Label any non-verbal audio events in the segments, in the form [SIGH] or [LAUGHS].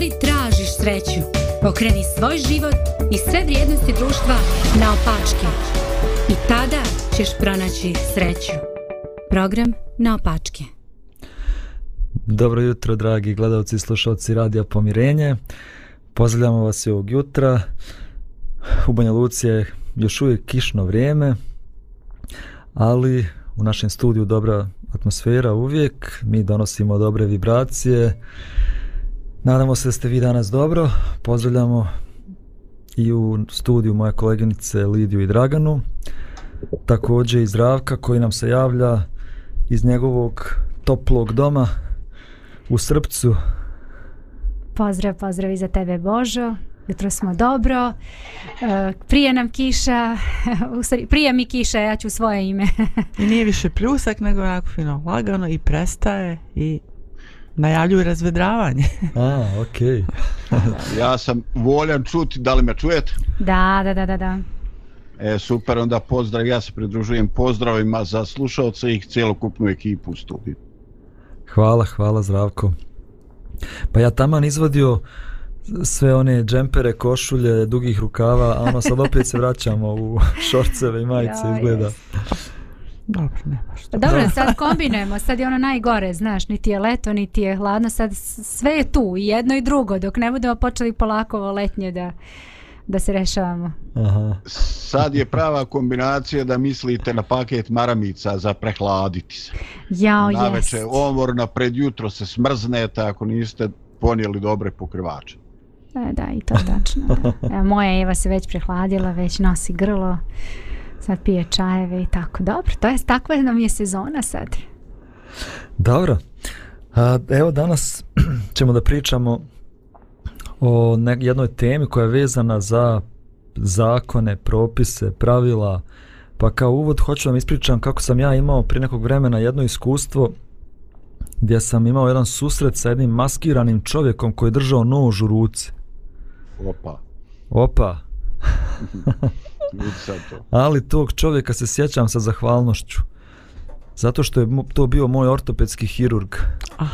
li tražiš sreću? Pokreni svoj život i sve vrijednosti društva na opačke. I tada ćeš pronaći sreću. Program na opačke. Dobro jutro, dragi gledalci i slušalci Radija Pomirenje. Pozdravljamo vas i ovog jutra. U Banja Lucije još uvijek kišno vrijeme, ali u našem studiju dobra atmosfera uvijek. Mi donosimo dobre vibracije. Dobre vibracije Nadamo se da ste vi danas dobro. Pozdravljamo i u studiju moje koleginice Lidiju i Draganu. Također i Zdravka koji nam se javlja iz njegovog toplog doma u Srpcu. Pozdrav, pozdrav i za tebe Božo. Jutro smo dobro. E, prije nam kiša, prije mi kiša, ja ću svoje ime. I nije više pljusak, nego onako fino lagano i prestaje i najavljuju razvedravanje. [LAUGHS] A, okej. Okay. [LAUGHS] ja sam voljan čuti, da li me čujete? Da, da, da, da, da. E, super, onda pozdrav, ja se pridružujem pozdravima za slušalce i cijelokupnu ekipu u studiju. Hvala, hvala, zdravko. Pa ja taman izvadio sve one džempere, košulje, dugih rukava, a ono sad opet se vraćamo u [LAUGHS] šorceve i majice, izgleda. Jo, Dobro, nema što. Dobro, sad kombinujemo, sad je ono najgore, znaš, niti je leto, niti je hladno, sad sve je tu, i jedno i drugo, dok ne budemo počeli polako ovo letnje da, da se rešavamo. Aha. Sad je prava kombinacija da mislite na paket maramica za prehladiti se. Jao, na večer, jest. omor, na predjutro se smrznete ako niste ponijeli dobre pokrivače. Da, e, da, i to tačno. Da. [LAUGHS] E, moja Eva se već prehladila, već nosi grlo sad pije čajeve i tako. Dobro, to je takva nam je sezona sad. Dobro. A, evo danas [CLEARS THROAT] ćemo da pričamo o ne, jednoj temi koja je vezana za zakone, propise, pravila. Pa kao uvod hoću vam ispričam kako sam ja imao pri nekog vremena jedno iskustvo gdje sam imao jedan susret sa jednim maskiranim čovjekom koji je držao nož u ruci. Opa. Opa. [LAUGHS] Ali tog čovjeka se sjećam sa zahvalnošću. Zato što je to bio moj ortopedski hirurg. Oh.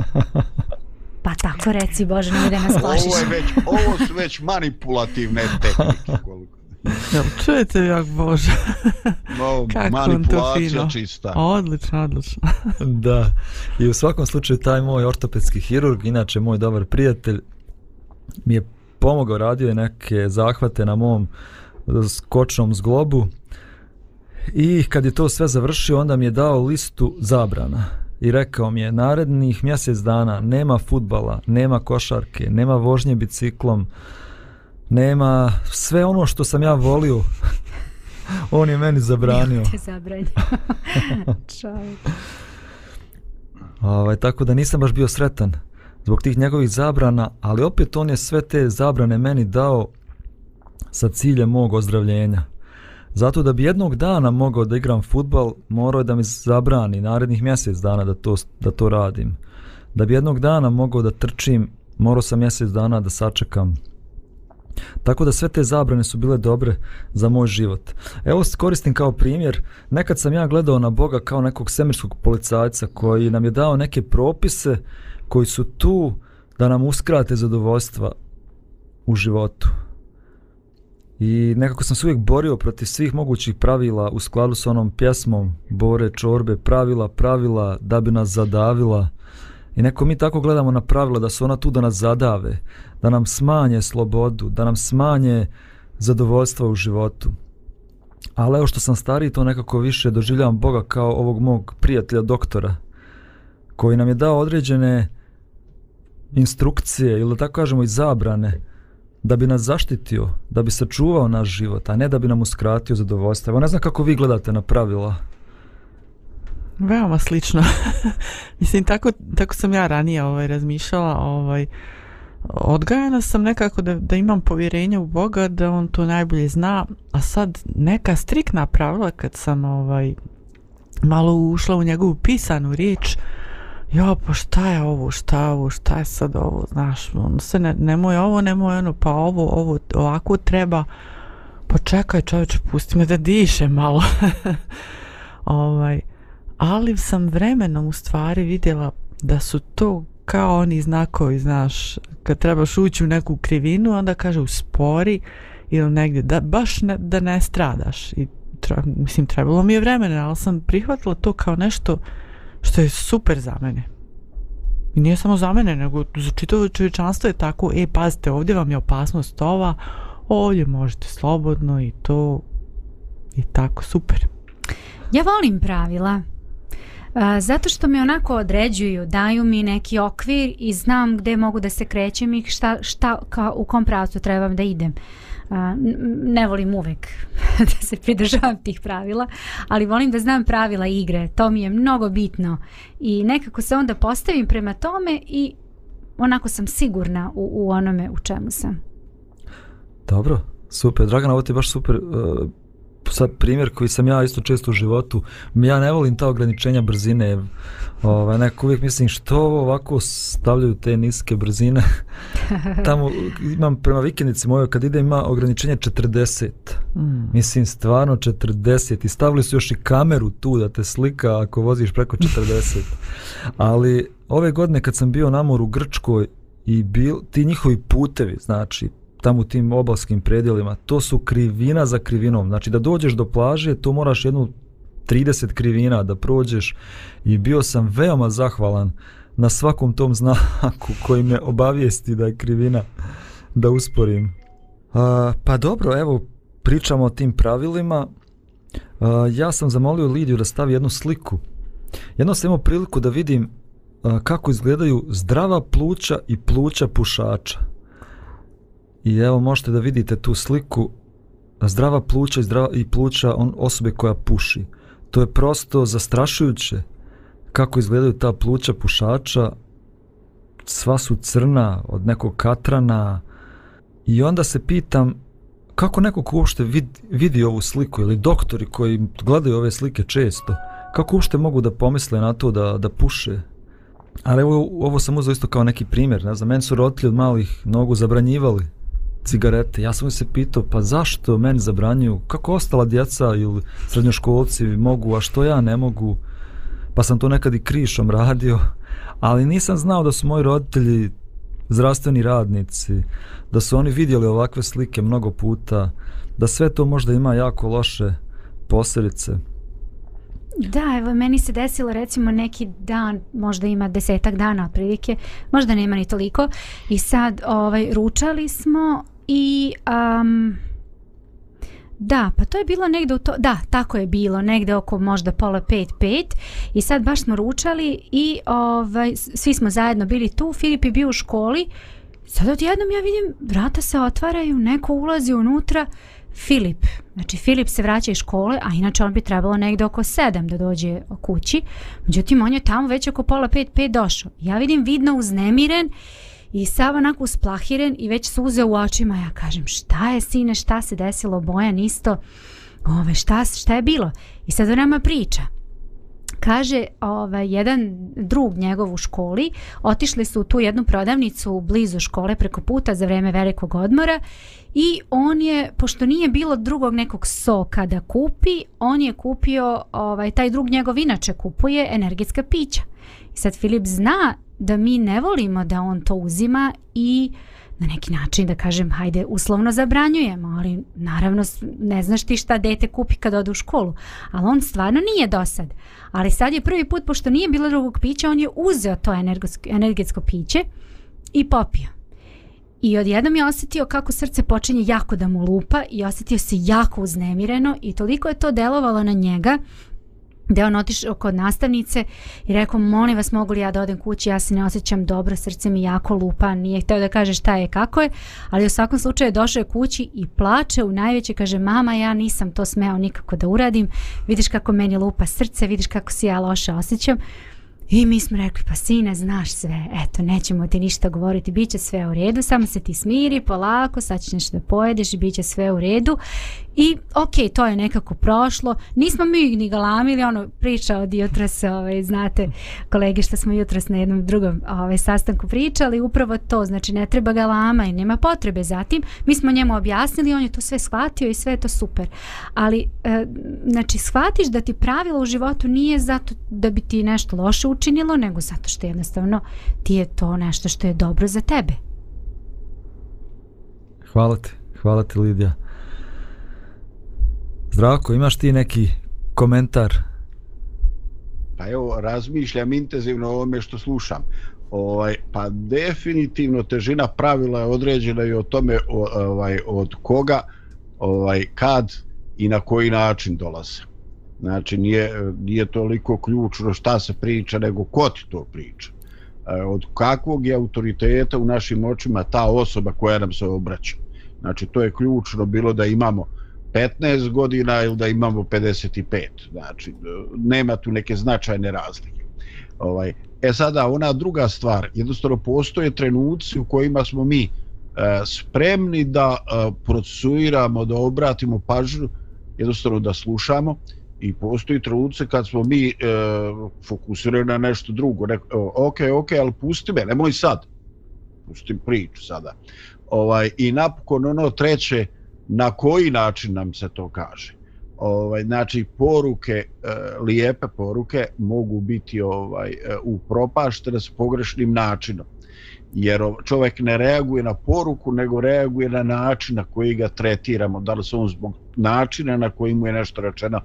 [LAUGHS] pa tako reci, Bože, ne ide nas plašiš. Ovo, je već, ovo su već manipulativne tehnike. Ja, čujete jak Bože. No, [LAUGHS] Kako manipulacija čista. Odlično, odlično. [LAUGHS] da. I u svakom slučaju taj moj ortopedski hirurg, inače moj dobar prijatelj, mi je pomogao, radio je neke zahvate na mom skočnom zglobu. I kad je to sve završio, onda mi je dao listu zabrana. I rekao mi je, narednih mjesec dana nema futbala, nema košarke, nema vožnje biciklom, nema sve ono što sam ja volio. [LAUGHS] On je meni zabranio. Nije te zabranio. [LAUGHS] Čao. Ovaj, tako da nisam baš bio sretan zbog tih njegovih zabrana, ali opet on je sve te zabrane meni dao sa ciljem mog ozdravljenja. Zato da bi jednog dana mogao da igram futbal, morao je da mi zabrani narednih mjesec dana da to, da to radim. Da bi jednog dana mogao da trčim, morao sam mjesec dana da sačekam Tako da sve te zabrane su bile dobre za moj život. Evo koristim kao primjer, nekad sam ja gledao na Boga kao nekog semirskog policajca koji nam je dao neke propise koji su tu da nam uskrate zadovoljstva u životu. I nekako sam se uvijek borio protiv svih mogućih pravila u skladu sa onom pjesmom Bore, Čorbe, pravila, pravila da bi nas zadavila. Uh, I neko mi tako gledamo na pravila da su ona tu da nas zadave, da nam smanje slobodu, da nam smanje zadovoljstva u životu. Ali evo što sam stariji, to nekako više doživljavam Boga kao ovog mog prijatelja doktora, koji nam je dao određene instrukcije ili da tako kažemo i zabrane da bi nas zaštitio, da bi sačuvao naš život, a ne da bi nam uskratio zadovoljstvo. Evo ne znam kako vi gledate na pravila Veoma slično. [LAUGHS] Mislim, tako, tako sam ja ranije ovaj, razmišljala. Ovaj, odgajana sam nekako da, da imam povjerenje u Boga, da on to najbolje zna. A sad neka strikna pravila kad sam ovaj, malo ušla u njegovu pisanu riječ, jo, pa šta je ovo, šta je ovo, šta je sad ovo, znaš, on se ne, nemoj ovo, nemoj ono, pa ovo, ovo, ovako treba, pa čekaj čovječe, pusti me da diše malo. [LAUGHS] ovaj, ali sam vremenom u stvari vidjela da su to kao oni znakovi, znaš, kad trebaš ući u neku krivinu, onda kaže uspori ili negdje, da, baš ne, da ne stradaš. I tra, mislim, trebalo mi je vremena, ali sam prihvatila to kao nešto što je super za mene. I nije samo za mene, nego za čitavo čovječanstvo je tako, e, pazite, ovdje vam je opasnost ova, ovdje možete slobodno i to, i tako, super. Ja volim pravila. Zato što me onako određuju, daju mi neki okvir i znam gde mogu da se krećem i šta, šta, ka, u kom pravcu trebam da idem. A, ne volim uvek [LAUGHS] da se pridržavam tih pravila, ali volim da znam pravila igre. To mi je mnogo bitno i nekako se onda postavim prema tome i onako sam sigurna u, u onome u čemu sam. Dobro, super. Dragana, ovo ti je baš super uh sad primjer koji sam ja isto često u životu, ja ne volim ta ograničenja brzine, ovaj, neko uvijek mislim što ovako stavljaju te niske brzine, [LAUGHS] tamo imam prema vikendici mojoj kad ide ima ograničenje 40, mm. mislim stvarno 40 i stavili su još i kameru tu da te slika ako voziš preko 40, [LAUGHS] ali ove godine kad sam bio na moru u Grčkoj i bil, ti njihovi putevi, znači tamo u tim obalskim predjelima, to su krivina za krivinom. Znači da dođeš do plaže, to moraš jednu 30 krivina da prođeš i bio sam veoma zahvalan na svakom tom znaku koji me obavijesti da je krivina da usporim. Uh, pa dobro, evo, pričamo o tim pravilima. Uh, ja sam zamolio Lidiju da stavi jednu sliku. Jedno sam imao priliku da vidim uh, kako izgledaju zdrava pluća i pluća pušača. I evo možete da vidite tu sliku zdrava pluća i, zdrava, i pluća on, osobe koja puši. To je prosto zastrašujuće kako izgledaju ta pluća pušača. Sva su crna od nekog katrana. I onda se pitam kako neko ko uopšte vidi, vidi ovu sliku ili doktori koji gledaju ove slike često, kako uopšte mogu da pomisle na to da, da puše. Ali ovo, ovo sam uzao isto kao neki primjer. Ne znam, meni su roditelji od malih nogu zabranjivali cigarete. Ja sam se pitao, pa zašto meni zabranjuju? Kako ostala djeca ili srednjoškolci mogu, a što ja ne mogu? Pa sam to nekad i krišom radio. Ali nisam znao da su moji roditelji zdravstveni radnici, da su oni vidjeli ovakve slike mnogo puta, da sve to možda ima jako loše posljedice. Da, evo, meni se desilo recimo neki dan, možda ima desetak dana otprilike, možda nema ni toliko, i sad ovaj, ručali smo, i um, da, pa to je bilo negde u to, da, tako je bilo, negde oko možda pola pet, pet i sad baš smo ručali i ovaj, svi smo zajedno bili tu, Filip je bio u školi, sad odjednom ja vidim vrata se otvaraju, neko ulazi unutra, Filip, znači Filip se vraća iz škole, a inače on bi trebalo negde oko sedam da dođe kući, međutim on je tamo već oko pola pet, pet došao, ja vidim vidno uznemiren i I sav onako usplahiren i već suze u očima. Ja kažem šta je sine, šta se desilo, Bojan isto. Ove, šta, šta je bilo? I sad ona nama priča. Kaže ovaj, jedan drug njegov u školi, otišli su u tu jednu prodavnicu blizu škole preko puta za vreme velikog odmora i on je, pošto nije bilo drugog nekog soka da kupi, on je kupio, ovaj, taj drug njegov inače kupuje energetska pića. I sad Filip zna da mi ne volimo da on to uzima i na neki način da kažem hajde uslovno zabranjujemo ali naravno ne znaš ti šta dete kupi kad ode u školu ali on stvarno nije dosad ali sad je prvi put pošto nije bilo drugog pića on je uzeo to energetsko, energetsko piće i popio i odjednom je osjetio kako srce počinje jako da mu lupa i osjetio se jako uznemireno i toliko je to delovalo na njega gdje on otišao kod nastavnice i rekao molim vas mogu li ja da odem kući ja se ne osjećam dobro, srce mi jako lupa nije hteo da kaže šta je, kako je ali u svakom slučaju je došao je kući i plače u najveće, kaže mama ja nisam to smeo nikako da uradim vidiš kako meni lupa srce, vidiš kako se ja loše osjećam I mi smo rekli, pa sine, znaš sve, eto, nećemo ti ništa govoriti, bit će sve u redu, samo se ti smiri, polako, sad ćeš nešto da pojedeš i bit će sve u redu. I ok, to je nekako prošlo. Nismo mi ni galamili, ono priča od jutra se, ovaj, znate, kolege što smo jutra na jednom drugom ovaj, sastanku pričali, upravo to, znači ne treba galama i nema potrebe za tim. Mi smo njemu objasnili, on je to sve shvatio i sve je to super. Ali, e, znači, shvatiš da ti pravilo u životu nije zato da bi ti nešto loše učinilo, nego zato što jednostavno ti je to nešto što je dobro za tebe. Hvala ti, hvala ti Lidija. Zdravko, imaš ti neki komentar? Pa evo, razmišljam intenzivno o ovome što slušam. Ovaj, pa definitivno težina pravila je određena i o tome ovaj, od koga, ovaj, kad i na koji način dolaze. Znači, nije, nije toliko ključno šta se priča, nego ko ti to priča e, od kakvog je autoriteta u našim očima ta osoba koja nam se obraća. Znači, to je ključno bilo da imamo uh, 15 godina ili da imamo 55. Znači, nema tu neke značajne razlike. Ovaj, e sada, ona druga stvar, jednostavno postoje trenuci u kojima smo mi e, spremni da e, procesuiramo, da obratimo pažnju, jednostavno da slušamo i postoji trenuce kad smo mi e, fokusirani na nešto drugo. Ne, e, ok, ok, ali pusti me, nemoj sad. Pustim priču sada. Ovaj, I napokon ono treće, e, na koji način nam se to kaže. Ovaj znači poruke e, lijepe poruke mogu biti ovaj e, u propast s pogrešnim načinom. Jer čovjek ne reaguje na poruku, nego reaguje na način na koji ga tretiramo, da li se on zbog načina na koji mu je nešto rečeno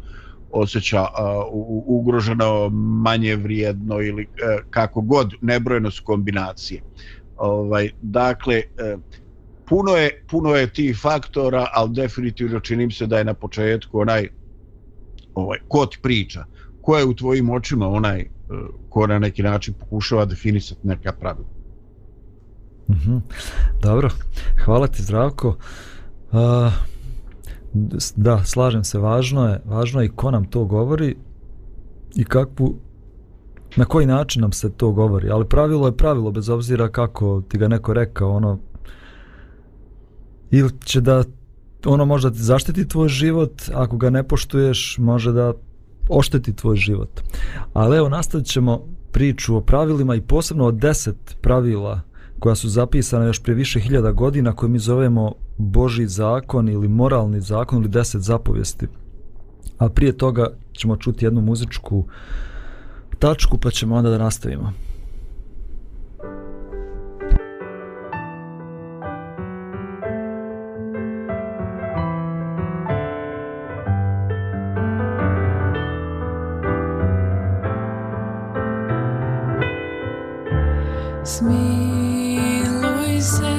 osjeća uh, ugroženo manje vrijedno ili uh, kako god, nebrojno su kombinacije. Ovaj, dakle, uh, puno je, puno je ti faktora, ali definitivno čini se da je na početku onaj ovaj, kod priča. Ko je u tvojim očima onaj eh, ko na neki način pokušava definisati neka pravila? Mm -hmm. Dobro, hvala ti zdravko. Uh, da, slažem se, važno je, važno je i ko nam to govori i kakvu, na koji način nam se to govori, ali pravilo je pravilo bez obzira kako ti ga neko rekao, ono, ili će da ono može da zaštiti tvoj život, ako ga ne poštuješ, može da ošteti tvoj život. Ali evo, nastavit ćemo priču o pravilima i posebno o deset pravila koja su zapisana još prije više hiljada godina, koje mi zovemo Boži zakon ili moralni zakon ili deset zapovijesti. A prije toga ćemo čuti jednu muzičku tačku pa ćemo onda da nastavimo. It's me, Smilujse.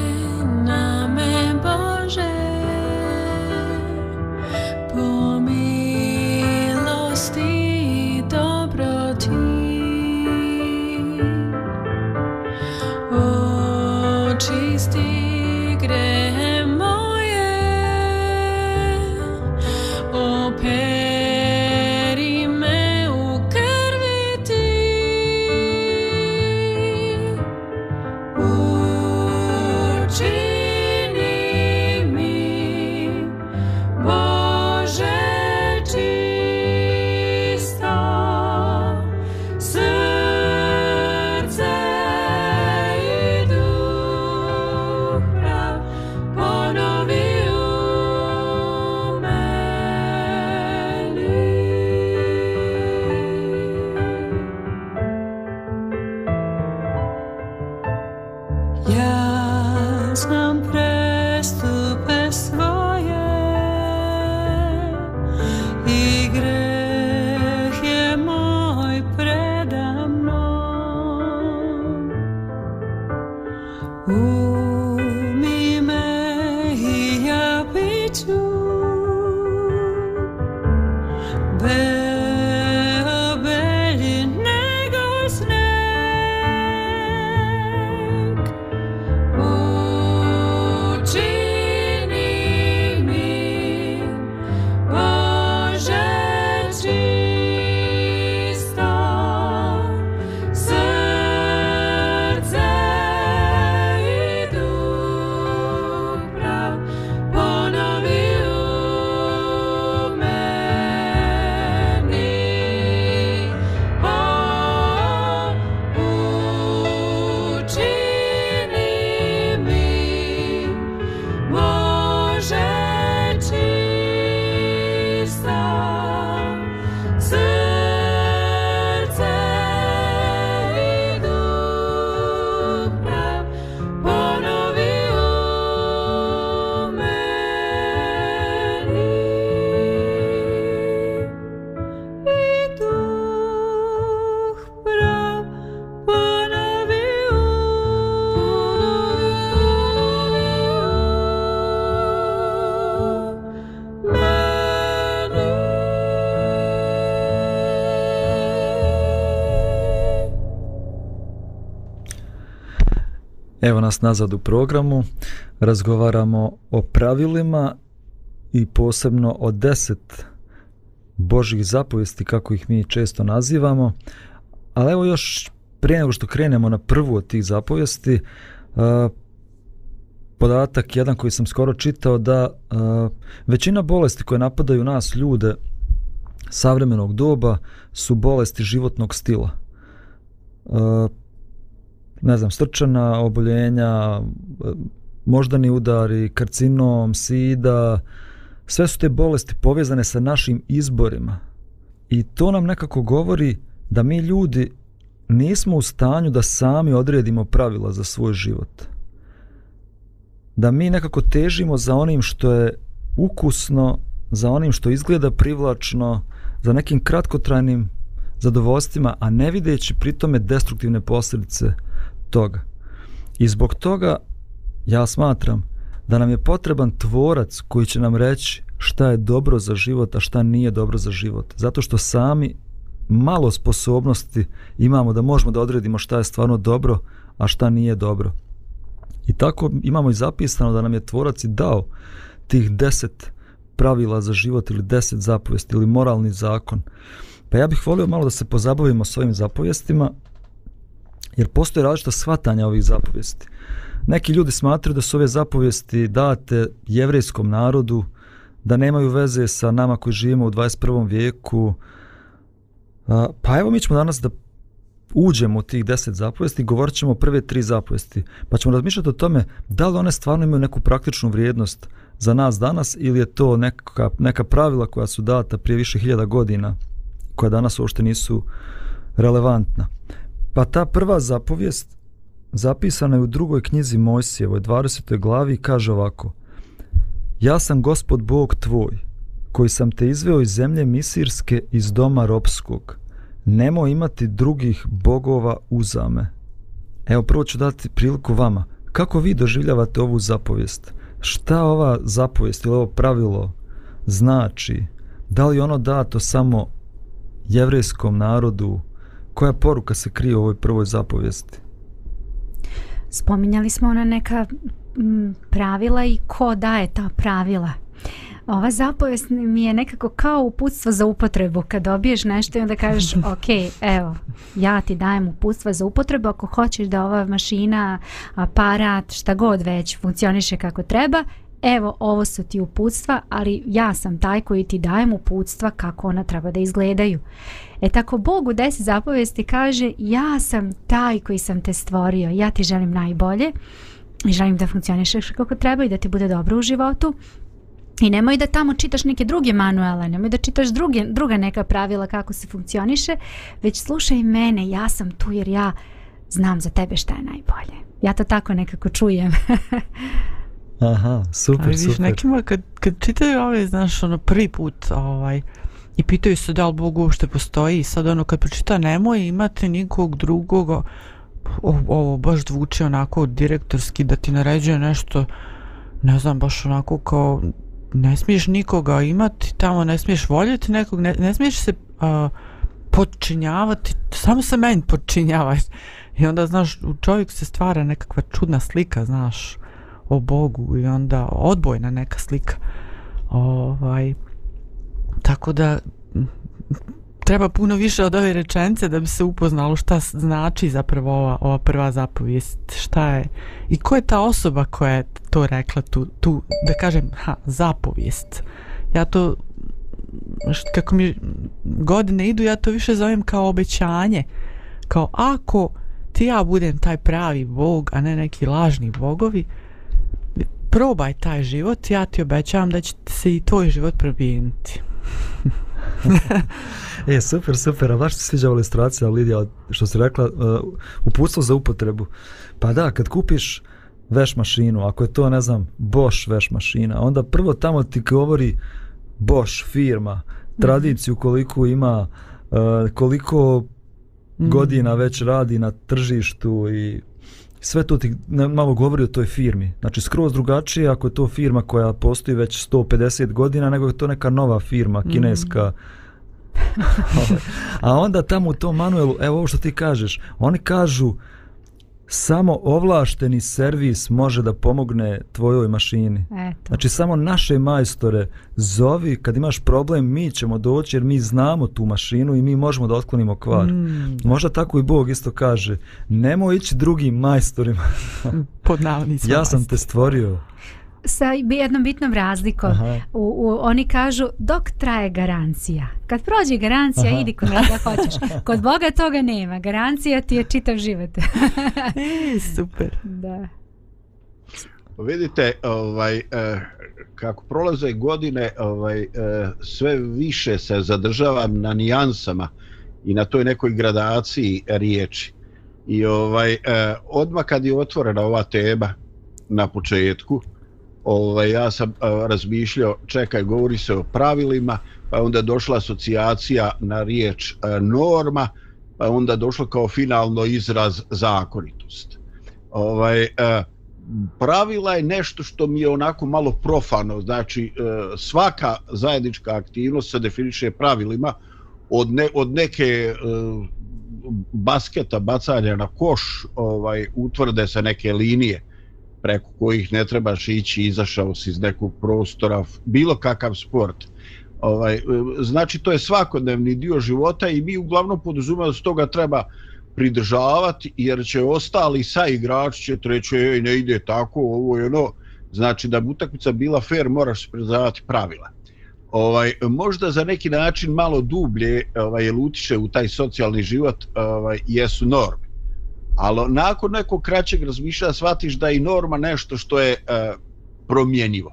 Evo nas nazad u programu. Razgovaramo o pravilima i posebno o deset Božih zapovesti, kako ih mi često nazivamo. Ali evo još prije nego što krenemo na prvu od tih zapovesti, e, podatak jedan koji sam skoro čitao da e, većina bolesti koje napadaju nas ljude savremenog doba su bolesti životnog stila. Uh, ne znam, srčana oboljenja, moždani udari, karcinom, sida, sve su te bolesti povezane sa našim izborima. I to nam nekako govori da mi ljudi nismo u stanju da sami odredimo pravila za svoj život. Da mi nekako težimo za onim što je ukusno, za onim što izgleda privlačno, za nekim kratkotrajnim zadovoljstvima, a ne videći pritome destruktivne posljedice uh, toga. I zbog toga ja smatram da nam je potreban tvorac koji će nam reći šta je dobro za život, a šta nije dobro za život. Zato što sami malo sposobnosti imamo da možemo da odredimo šta je stvarno dobro, a šta nije dobro. I tako imamo i zapisano da nam je tvorac i dao tih deset pravila za život ili deset zapovesti ili moralni zakon. Pa ja bih volio malo da se pozabavimo s ovim zapovjestima jer postoje različita shvatanja ovih zapovijesti. Neki ljudi smatraju da su ove zapovijesti date jevrejskom narodu, da nemaju veze sa nama koji živimo u 21. vijeku. Pa evo mi ćemo danas da uđemo u tih deset zapovijesti i govorit ćemo o prve tri zapovijesti. Pa ćemo razmišljati o tome da li one stvarno imaju neku praktičnu vrijednost za nas danas ili je to neka, neka pravila koja su data prije više hiljada godina koja danas uopšte nisu relevantna. Pa ta prva zapovijest zapisana je u drugoj knjizi Mojsijevoj 20. glavi i kaže ovako Ja sam gospod Bog tvoj koji sam te izveo iz zemlje Misirske iz doma Ropskog. Nemo imati drugih bogova uzame. Evo prvo ću dati priliku vama. Kako vi doživljavate ovu zapovijest? Šta ova zapovijest ili ovo pravilo znači? Da li ono dato samo jevrijskom narodu, koja poruka se krije u ovoj prvoj zapovijesti? Spominjali smo ona neka mm, pravila i ko daje ta pravila. Ova zapovest mi je nekako kao uputstvo za upotrebu. Kad dobiješ nešto i onda kažeš, [LAUGHS] ok, evo, ja ti dajem uputstvo za upotrebu. Ako hoćeš da ova mašina, aparat, šta god već funkcioniše kako treba, evo ovo su ti uputstva, ali ja sam taj koji ti dajem uputstva kako ona treba da izgledaju. E tako Bog u deset zapovesti kaže ja sam taj koji sam te stvorio, ja ti želim najbolje i želim da funkcionišeš kako treba i da ti bude dobro u životu. I nemoj da tamo čitaš neke druge manuele, nemoj da čitaš druge, druga neka pravila kako se funkcioniše, već slušaj mene, ja sam tu jer ja znam za tebe šta je najbolje. Ja to tako nekako čujem. [LAUGHS] Aha, super, Ali, viš, super. nekima kad, kad čitaju ove, znaš, ono, prvi put, ovaj, i pitaju se da li Bog uopšte postoji, i sad, ono, kad pročita, nemoj imate nikog drugog, ovo baš zvuči onako direktorski da ti naređuje nešto ne znam baš onako kao ne smiješ nikoga imati tamo ne smiješ voljeti nekog ne, ne smiješ se uh, podčinjavati samo se meni podčinjavaš i onda znaš u čovjek se stvara nekakva čudna slika znaš uh, o Bogu i onda odbojna neka slika. Ovaj, tako da treba puno više od ove rečence da bi se upoznalo šta znači zapravo ova, ova prva zapovijest, šta je i ko je ta osoba koja je to rekla tu, tu da kažem, ha, zapovijest. Ja to, št, kako mi godine idu, ja to više zovem kao obećanje, kao ako ti ja budem taj pravi bog, a ne neki lažni bogovi, uh, probaj taj život, ja ti obećavam da će se i tvoj život probijeniti. [LAUGHS] e, super, super, a baš se sviđa ova ilustracija, Lidija, što si rekla, uh, e, upustvo za upotrebu. Pa da, kad kupiš veš mašinu, ako je to, ne znam, Bosch veš mašina, onda prvo tamo ti govori Bosch firma, mhm. tradiciju e, koliko ima, uh, koliko mm. godina već radi na tržištu i sve to ti malo govori o toj firmi. Znači, skroz drugačije ako je to firma koja postoji već 150 godina, nego je to neka nova firma, kineska. Mm. [LAUGHS] A onda tamo u tom manuelu, evo ovo što ti kažeš, oni kažu, uh, Samo ovlašteni servis može da pomogne tvojoj mašini. Eto. Znači samo naše majstore zovi kad imaš problem, mi ćemo doći jer mi znamo tu mašinu i mi možemo da otklonimo kvar. Mm. Možda tako i Bog isto kaže, nemoj ići drugim majstorima. Pod navodnicima. ja sam te stvorio sa jednom bitnom razlikom. U, u, oni kažu dok traje garancija. Kad prođe garancija, Aha. idi kod da hoćeš. Kod Boga toga nema. Garancija ti je čitav život. [LAUGHS] e, super. Da. Pa vidite, ovaj, eh, kako prolaze godine, ovaj, eh, sve više se zadržavam na nijansama i na toj nekoj gradaciji riječi. I ovaj, eh, odmah kad je otvorena ova tema na početku, eh, ovaj, ja sam razmišljao, čekaj, govori se o pravilima, pa je onda došla asocijacija na riječ e, norma, pa je onda došlo kao finalno izraz zakonitost. Ovaj, e, pravila je nešto što mi je onako malo profano, znači e, svaka zajednička aktivnost se definiše pravilima od, ne, od neke basketa, bacanja na koš, ovaj, utvrde se neke linije preko kojih ne trebaš ići, izašao si iz nekog prostora, bilo kakav sport. Ovaj, e, znači, to je svakodnevni dio života i mi uglavnom poduzumemo da se toga treba pridržavati, jer će ostali sa igrač će treći, ej, ne ide tako, ovo je ono. Znači, da bi utakmica bila fair, moraš se pridržavati pravila. Ovaj, možda za neki način malo dublje ovaj, utiše u taj socijalni život ovaj, jesu norme. Ali nakon nekog kraćeg razmišljanja shvatiš da je i norma nešto što je e, promjenjivo.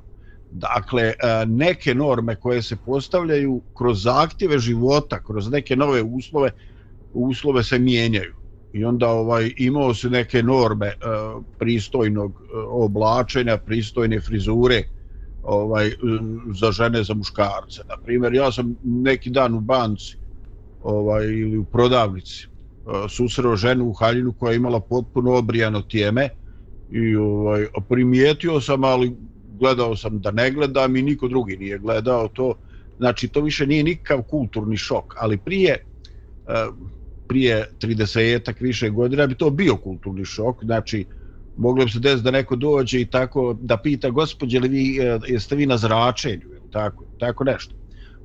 Dakle, e, neke norme koje se postavljaju kroz aktive života, kroz neke nove uslove, uslove se mijenjaju. I onda ovaj imao su neke norme e, pristojnog e, oblačenja, pristojne frizure ovaj za žene za muškarce. Na primjer, ja sam neki dan u banci ovaj ili u prodavnici susreo ženu u haljinu koja je imala potpuno obrijano tijeme i ovaj, primijetio sam, ali gledao sam da ne gledam i niko drugi nije gledao to. Znači, to više nije nikakav kulturni šok, ali prije e, prije 30-etak više godina bi to bio kulturni šok. Znači, moglo bi se desiti da neko dođe i tako da pita gospodje li vi, e, jeste vi na zračenju, tako, tako nešto.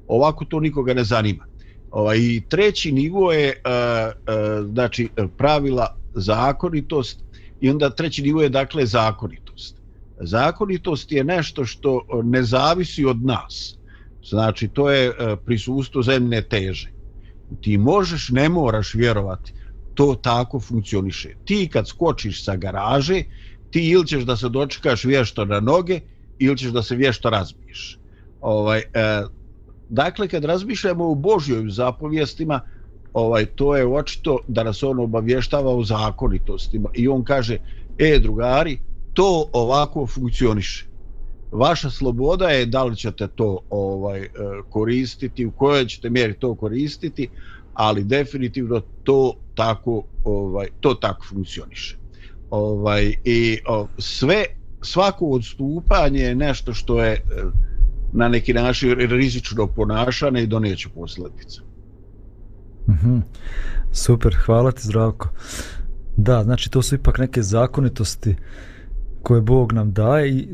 Ovako to nikoga ne zanima. Ovaj, treći nivo je uh, uh, znači, pravila zakonitost i onda treći nivo je dakle zakonitost. Zakonitost je nešto što ne zavisi od nas. Znači, to je uh, prisustvo zemljne teže. Ti možeš, ne moraš vjerovati, to tako funkcioniše. Ti kad skočiš sa garaže, ti ili ćeš da se dočekaš vješto na noge, ili ćeš da se vješto razbiješ. Ovaj, uh, Dakle, kad razmišljamo u Božjoj zapovjestima, ovaj to je očito da nas on obavještava o zakonitostima i on kaže, e, drugari, to ovako funkcioniše. Vaša sloboda je da li ćete to ovaj e, koristiti, u kojoj ćete mjeri to koristiti, ali definitivno to tako ovaj to tako funkcioniše. Ovaj i ovaj, sve svako odstupanje je nešto što je eh, na neki način rizično ponašane i donijeće posledice. Mm -hmm. Super, hvala ti zdravko. Da, znači to su ipak neke zakonitosti koje Bog nam daje i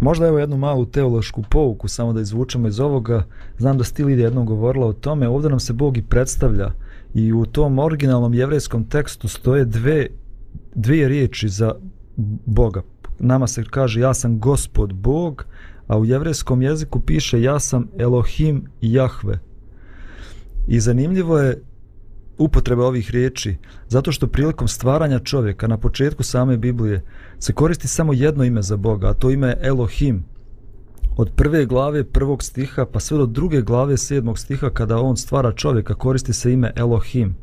možda evo jednu malu teološku pouku samo da izvučemo iz ovoga. Znam da Stil ide jednom govorila o tome, ovdje nam se Bog i predstavlja i u tom originalnom jevrejskom tekstu stoje dve, dvije riječi za Boga. Nama se kaže ja sam gospod Bog, a u jevreskom jeziku piše ja sam Elohim Jahve. I zanimljivo je upotreba ovih riječi, zato što prilikom stvaranja čovjeka na početku same Biblije se koristi samo jedno ime za Boga, a to ime je Elohim. Od prve glave prvog stiha pa sve do druge glave sedmog stiha kada on stvara čovjeka koristi se ime Elohim.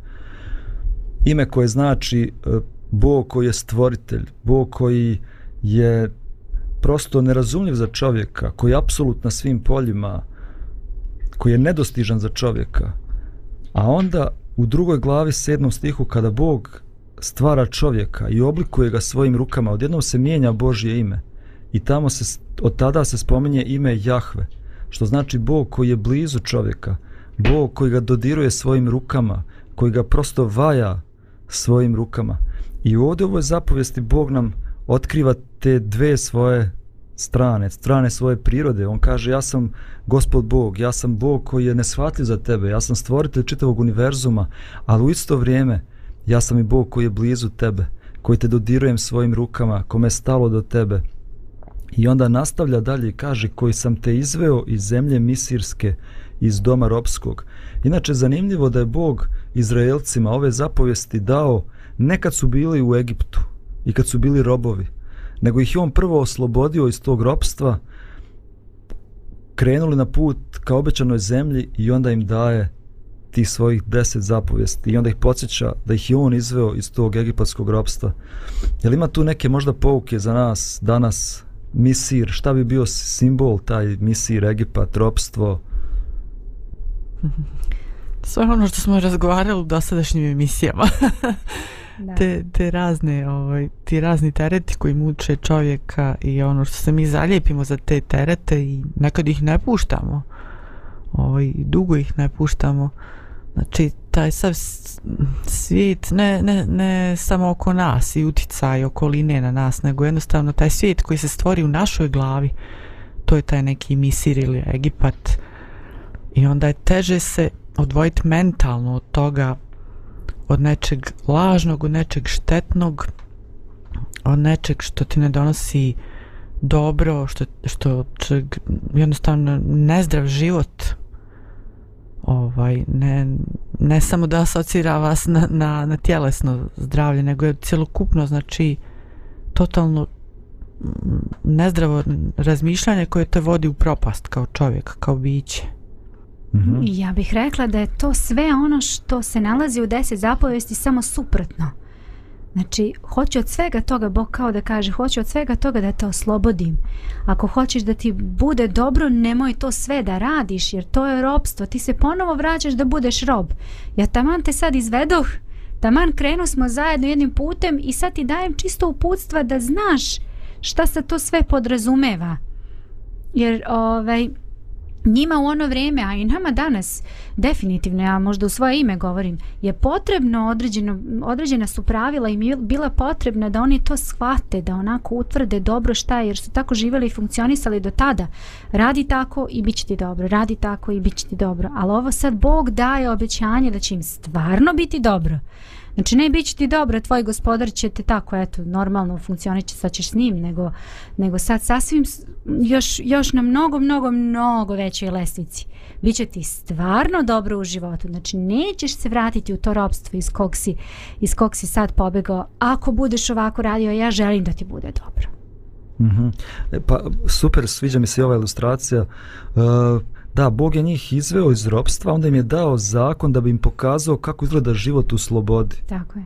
Ime koje znači e, Bog koji je stvoritelj, Bog koji je prosto nerazumljiv za čovjeka, koji je apsolut na svim poljima, koji je nedostižan za čovjeka. A onda u drugoj glavi sedmom stihu kada Bog stvara čovjeka i oblikuje ga svojim rukama, odjednom se mijenja Božje ime. I tamo se, od tada se spominje ime Jahve, što znači Bog koji je blizu čovjeka, Bog koji ga dodiruje svojim rukama, koji ga prosto vaja svojim rukama. I ovdje u ovoj zapovijesti Bog nam uh, otkriva te dve svoje strane, strane svoje prirode. On kaže, ja sam gospod Bog, ja sam Bog koji je nesvatljiv za tebe, ja sam stvoritelj čitavog univerzuma, ali u isto vrijeme ja sam i Bog koji je blizu tebe, koji te dodirujem svojim rukama, kome je stalo do tebe. I onda nastavlja dalje i kaže, koji sam te izveo iz zemlje Misirske, iz doma Ropskog. Inače, zanimljivo da je Bog Izraelcima ove zapovjesti dao, nekad su bili u Egiptu, i kad su bili robovi, nego ih je on prvo oslobodio iz tog robstva, krenuli na put ka obećanoj zemlji i onda im daje ti svojih deset zapovijesti i onda ih podsjeća da ih je on izveo iz tog egipatskog robstva. Jel ima tu neke možda pouke za nas danas, misir, šta bi bio simbol taj misir, Egipat, robstvo? [LAUGHS] Sve ono što smo razgovarali u dosadašnjim emisijama. [LAUGHS] te, te razne ovaj, ti razni tereti koji muče čovjeka i ono što se mi zaljepimo za te terete i nekad ih ne puštamo ovaj, dugo ih ne puštamo znači taj sav svijet ne, ne, ne samo oko nas i uticaj okoline na nas nego jednostavno taj svijet koji se stvori u našoj glavi to je taj neki misir ili Egipat i onda je teže se odvojiti mentalno od toga od nečeg lažnog, od nečeg štetnog, od nečeg što ti ne donosi dobro, što, što, što jednostavno nezdrav život ovaj, ne, ne samo da asocira vas na, na, na tjelesno zdravlje, nego je cjelokupno, znači, totalno mm, nezdravo razmišljanje koje te vodi u propast kao čovjek, kao biće. -hmm. Ja bih rekla da je to sve ono što se nalazi u deset zapovesti samo suprotno. Znači, hoću od svega toga, Bog kao da kaže, hoću od svega toga da te oslobodim. Ako hoćeš da ti bude dobro, nemoj to sve da radiš, jer to je robstvo. Ti se ponovo vraćaš da budeš rob. Ja taman te sad izvedoh, taman krenu smo zajedno jednim putem i sad ti dajem čisto uputstva da znaš šta se to sve podrazumeva. Jer, ovaj, njima u ono vrijeme, a i nama danas, definitivno, ja možda u svoje ime govorim, je potrebno, određeno, određena su pravila i bila potrebna da oni to shvate, da onako utvrde dobro šta je, jer su tako živjeli i funkcionisali do tada. Radi tako i bit će ti dobro, radi tako i bit će ti dobro. Ali ovo sad Bog daje obećanje da će im stvarno biti dobro. Znači ne bit će ti dobro, tvoj gospodar će te tako, eto, normalno funkcioniće, sad ćeš s njim, nego, nego sad sasvim još, još na mnogo, mnogo, mnogo većoj lesnici. Biće ti stvarno dobro u životu, znači nećeš se vratiti u to robstvo iz kog si, iz kog si sad pobegao. Ako budeš ovako radio, ja želim da ti bude dobro. Mm -hmm. Pa super, sviđa mi se i ova ilustracija. Uh, Da, Bog je njih izveo iz ropstva, onda im je dao zakon da bi im pokazao kako izgleda život u slobodi. Tako je.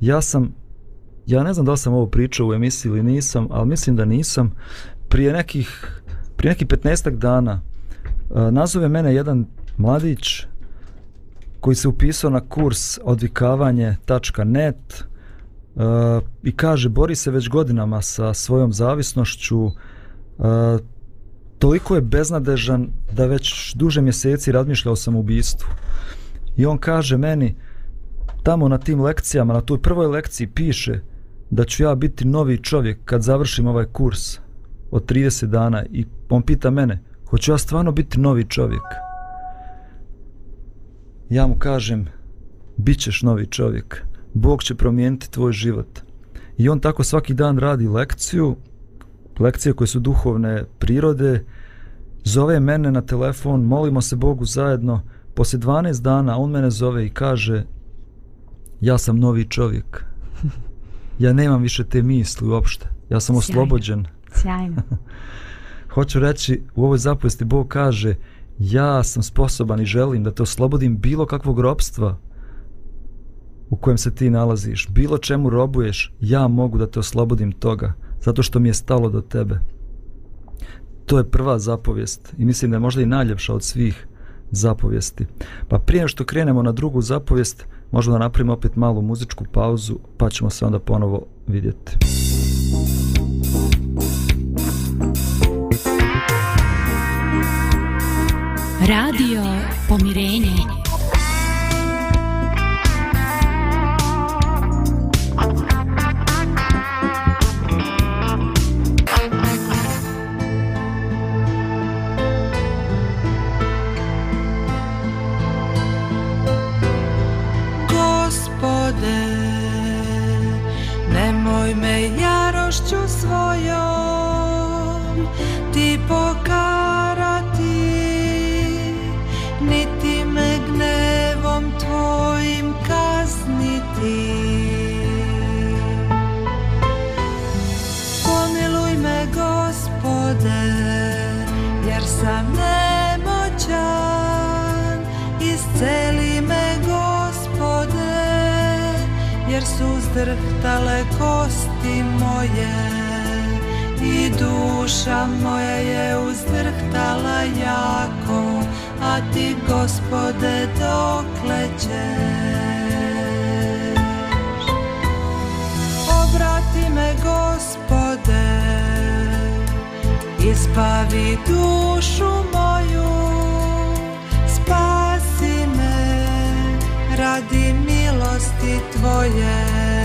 Ja sam, ja ne znam da li sam ovo pričao u emisiji ili nisam, ali mislim da nisam. Prije nekih, prije nekih 15 dana nazove mene jedan mladić koji se upisao na kurs odvikavanje.net i kaže, bori se već godinama sa svojom zavisnošću, toliko je beznadežan da već duže mjeseci razmišljao sam ubistvu. I on kaže meni, tamo na tim lekcijama, na toj prvoj lekciji piše da ću ja biti novi čovjek kad završim ovaj kurs od 30 dana i on pita mene, hoću ja stvarno biti novi čovjek? Ja mu kažem, bit ćeš novi čovjek, Bog će promijeniti tvoj život. I on tako svaki dan radi lekciju, lekcije koje su duhovne prirode, zove mene na telefon, molimo se Bogu zajedno, poslije 12 dana on mene zove i kaže ja sam novi čovjek. [LAUGHS] Ja nemam više te misli uopšte. Ja sam Sjajno. oslobođen. Sjajno. [LAUGHS] Hoću reći, u ovoj zapovesti Bog kaže ja sam sposoban i želim da te oslobodim bilo kakvog robstva u kojem se ti nalaziš, bilo čemu robuješ, ja mogu da te oslobodim toga zato što mi je stalo do tebe. To je prva zapovijest i mislim da je možda i najljepša od svih zapovijesti. Pa prije što krenemo na drugu zapovijest, možemo da napravimo opet malu muzičku pauzu, pa ćemo se onda ponovo vidjeti. Radio Pomirenje drhtale kosti moje i duša moja je uzdrhtala jako, a ti gospode dokle ćeš? Obrati me gospode, izbavi dušu moju, spasi me radi milosti tvoje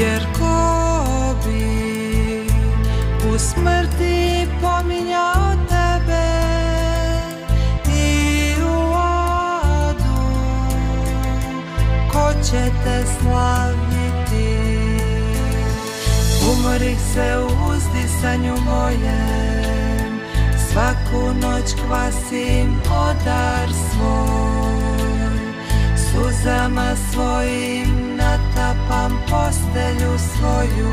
jer ko bi u smrti pominjao tebe i u adu ko će te slaviti umorih se u uzdisanju mojem svaku noć kvasim odar svoj suzama svojim čupam postelju svoju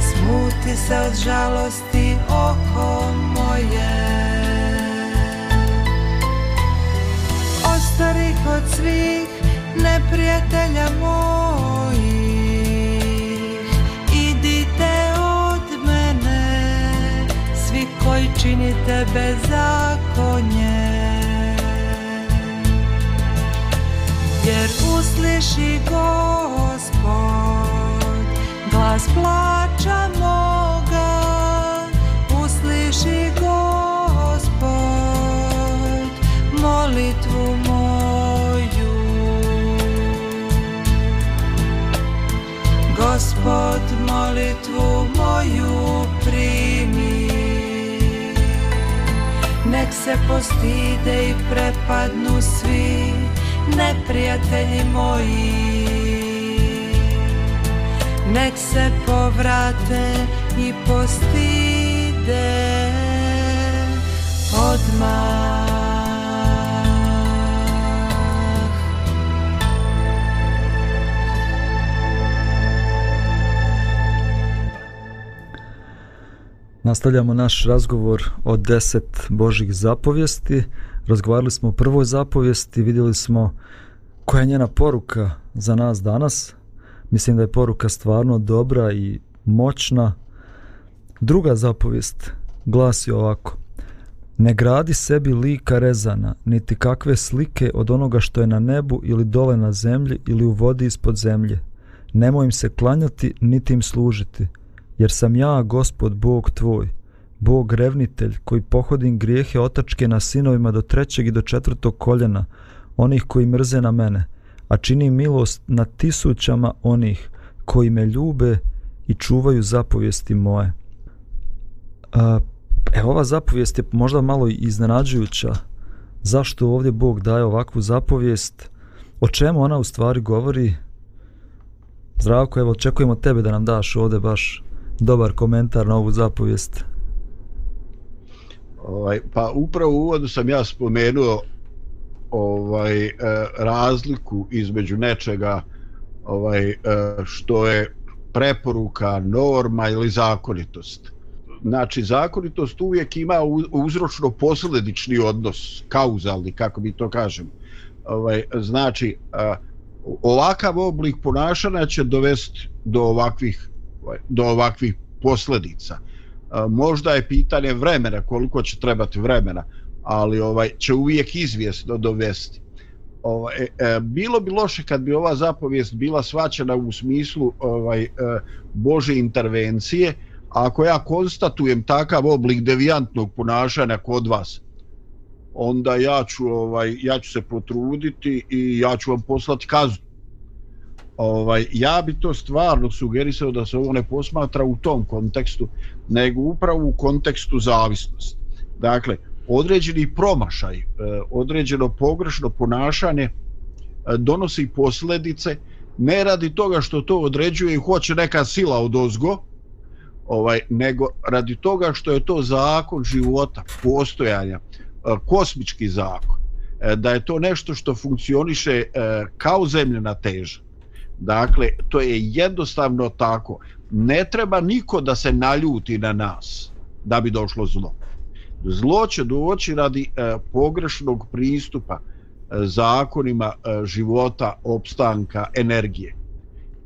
Smuti se od žalosti oko moje Ostari kod svih neprijatelja mojih Idite od mene Svi koji činite bezakonje zakonje jer usliši gospod glas plača moga usliši gospod molitvu moju gospod molitvu moju primi nek se postide i prepadnu svi neprijatelji moji Nek se povrate i postide odmah Nastavljamo naš razgovor o deset Božih zapovijesti. Uh, razgovarali smo o prvoj zapovijesti, vidjeli smo koja je njena poruka za nas danas. Mislim da je poruka stvarno dobra i moćna. Druga zapovijest glasi ovako. Ne gradi sebi lika rezana, niti kakve slike od onoga što je na nebu ili dole na zemlji ili u vodi ispod zemlje. Nemoj im se klanjati, niti im služiti, jer sam ja, gospod, Bog tvoj, Bog revnitelj koji pohodim grijehe otačke na sinovima do trećeg i do četvrtog koljena, onih koji mrze na mene, a čini milost na tisućama onih koji me ljube i čuvaju zapovijesti moje. A, evo ova zapovijest je možda malo iznenađujuća. Zašto ovdje Bog daje ovakvu zapovijest? O čemu ona u stvari govori? Zdravko, evo, očekujemo tebe da nam daš ovdje baš dobar komentar na ovu zapovijest. Ovaj, pa upravo u uvodu sam ja spomenuo ovaj eh, razliku između nečega ovaj eh, što je preporuka, norma ili zakonitost. Znači, zakonitost uvijek ima uzročno-posledični odnos, kauzalni, kako mi to kažem. Ovaj, znači, eh, ovakav oblik ponašanja će dovesti do ovakvih, ovaj, do ovakvih posledica. Eh, možda je pitanje vremena koliko će trebati vremena ali ovaj će uvijek izvjesno dovesti ovaj e, e, bilo bi loše kad bi ova zapovijest bila svaćena u smislu ovaj e, bože intervencije a ako ja konstatujem takav oblik devijantnog ponašanja kod vas onda ja ću ovaj ja ću se potruditi i ja ću vam poslati kaznu ovaj ja bi to stvarno sugerisao da se ovo ne posmatra u tom kontekstu nego upravo u kontekstu zavisnosti. Dakle, određeni promašaj, e, određeno pogrešno ponašanje e, donosi posljedice ne radi toga što to određuje i hoće neka sila od ozgo, ovaj, nego radi toga što je to zakon života, postojanja, e, kosmički zakon, da je to nešto što funkcioniše kao zemljena teža. Dakle, to je jednostavno tako. Ne treba niko da se naljuti na nas da bi došlo zlo. Zlo će doći radi e, pogrešnog pristupa e, zakonima e, života, opstanka, energije.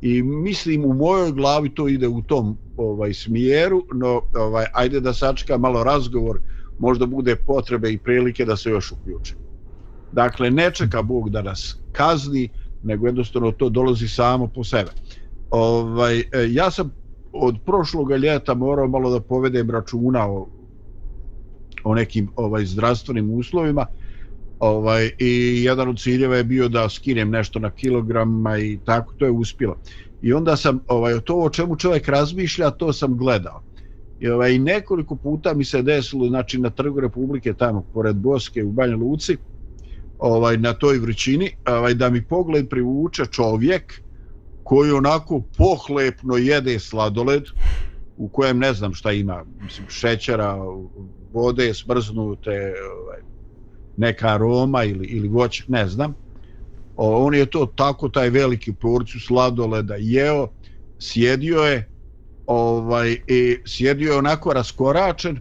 I mislim u mojoj glavi to ide u tom ovaj smjeru, no ovaj ajde da sačeka malo razgovor, možda bude potrebe i prilike da se još uključi. Dakle ne čeka Bog da nas kazni, nego jednostavno to dolazi samo po sebe. Ovaj, e, ja sam od prošloga ljeta morao malo da povedem računa o, o nekim ovaj zdravstvenim uslovima ovaj i jedan od ciljeva je bio da skinem nešto na kilograma i tako to je uspjelo. I onda sam ovaj to o čemu čovjek razmišlja, to sam gledao. I ovaj nekoliko puta mi se desilo znači na trgu Republike tamo pored Boske u Banja Luci ovaj na toj vrućini, ovaj da mi pogled privuče čovjek koji onako pohlepno jede sladoled u kojem ne znam šta ima, mislim šećera, vode smrznute, ovaj neka aroma ili ili voć, ne znam. O, on je to tako taj veliki porciju sladoleda jeo, sjedio je ovaj i sjedio je onako raskoračen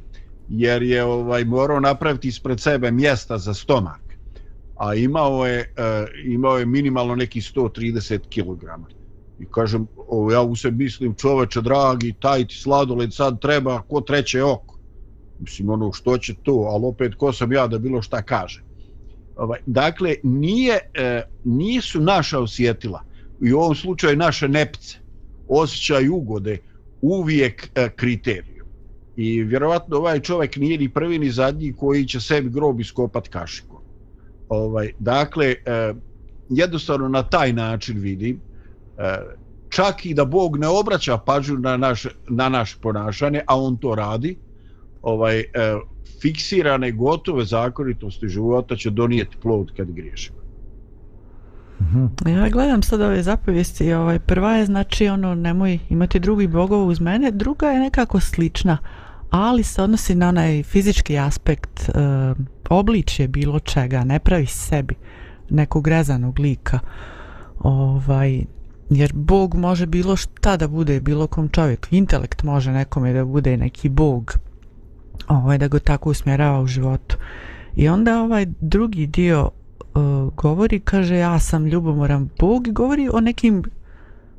jer je ovaj morao napraviti ispred sebe mjesta za stomak a imao je, uh, imao je minimalno neki 130 kg. I kažem, o, ja u se mislim, čoveče dragi, taj ti sladoled sad treba, ko treće oko? Mislim, ono, što će to? Ali opet, ko sam ja da bilo šta kaže? Ovaj, dakle, nije, e, nisu naša osjetila, i u ovom slučaju naše nepce, osjećaj ugode, uvijek e, kriteriju. I vjerovatno ovaj čovek nije ni prvi ni zadnji koji će sebi grob iskopat kašiko ovaj dakle e, jednostavno na taj način vidim e, čak i da Bog ne obraća pažnju na naš na naš ponašanje a on to radi ovaj e, fiksirane gotove zakonitosti života će donijeti plod kad griješimo mhm. Ja gledam sad ove zapovijesti ovaj, Prva je znači ono Nemoj imati drugi bogov uz mene Druga je nekako slična Ali se odnosi na onaj fizički aspekt uh, obličje bilo čega, ne pravi sebi nekog rezanog lika. Ovaj, jer Bog može bilo šta da bude bilo kom čovjek. Intelekt može nekome da bude neki Bog. Ovaj, da go tako usmjerava u životu. I onda ovaj drugi dio uh, govori, kaže ja sam ljubomoran Bog i govori o nekim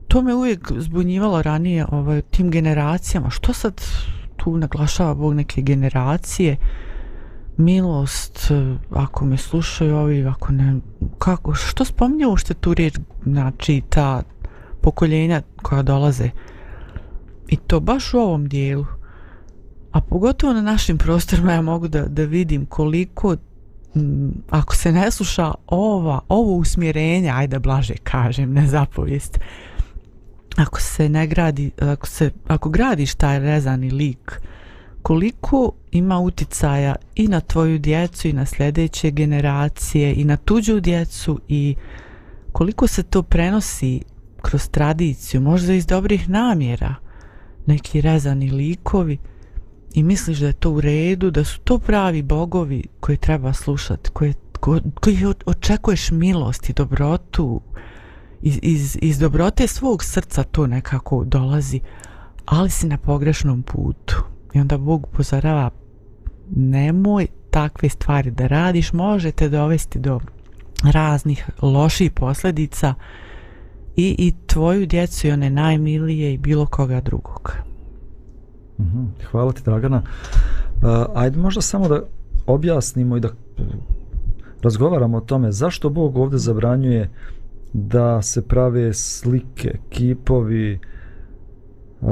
to me uvijek zbunjivalo ranije ovaj, tim generacijama. Što sad tu naglašava Bog neke generacije? Uh, milost, e, ako me slušaju ovi, ako ne, kako, što spominje ušte tu riječ, znači ta pokoljenja koja dolaze i to baš u ovom dijelu, a pogotovo na našim prostorima ja mogu da, da vidim koliko ako se ne sluša ova, ovo usmjerenje, ajde blaže kažem, ne zapovijest, ako se ne gradi, ako, se, ako gradiš taj rezani lik, uh, koliko ima uticaja i na tvoju djecu i na sljedeće generacije i na tuđu djecu i koliko se to prenosi kroz tradiciju, možda iz dobrih namjera, neki rezani likovi i misliš da je to u redu, da su to pravi bogovi koje treba slušati, koje, ko, koji očekuješ milost i dobrotu, iz, iz, iz dobrote svog srca to nekako dolazi, ali si na pogrešnom putu. I onda Bog upozorava nemoj takve stvari da radiš, može te dovesti do raznih loših posljedica i, i tvoju djecu i one najmilije i bilo koga drugog. Mhm. Hvala ti Dragana. Uh, ajde možda samo da objasnimo i da razgovaramo o tome zašto Bog ovdje zabranjuje da se prave slike, kipovi, uh,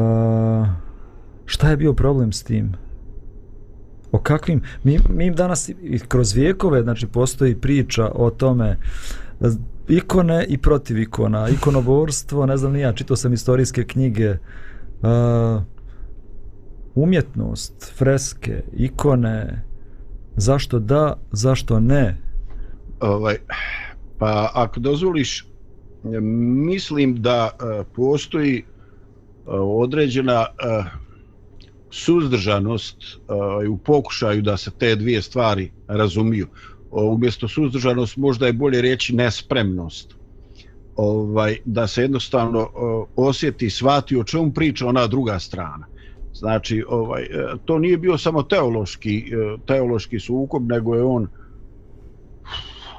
šta je bio problem s tim? O kakvim? Mi, mi danas i kroz vijekove znači, postoji priča o tome e, ikone i protiv ikona, ikonoborstvo, ne znam, ja čitao sam istorijske knjige, uh, umjetnost, freske, ikone, zašto da, zašto ne? Ovaj, pa ako dozvoliš, mislim da uh, postoji uh, određena uh, suzdržanost eh, u pokušaju da se te dvije stvari razumiju. Eh, umjesto suzdržanost možda je bolje reći nespremnost ovaj da se jednostavno eh, osjeti svati o čemu priča ona druga strana. Znači ovaj to nije bio samo teološki teološki sukob, nego je on uh,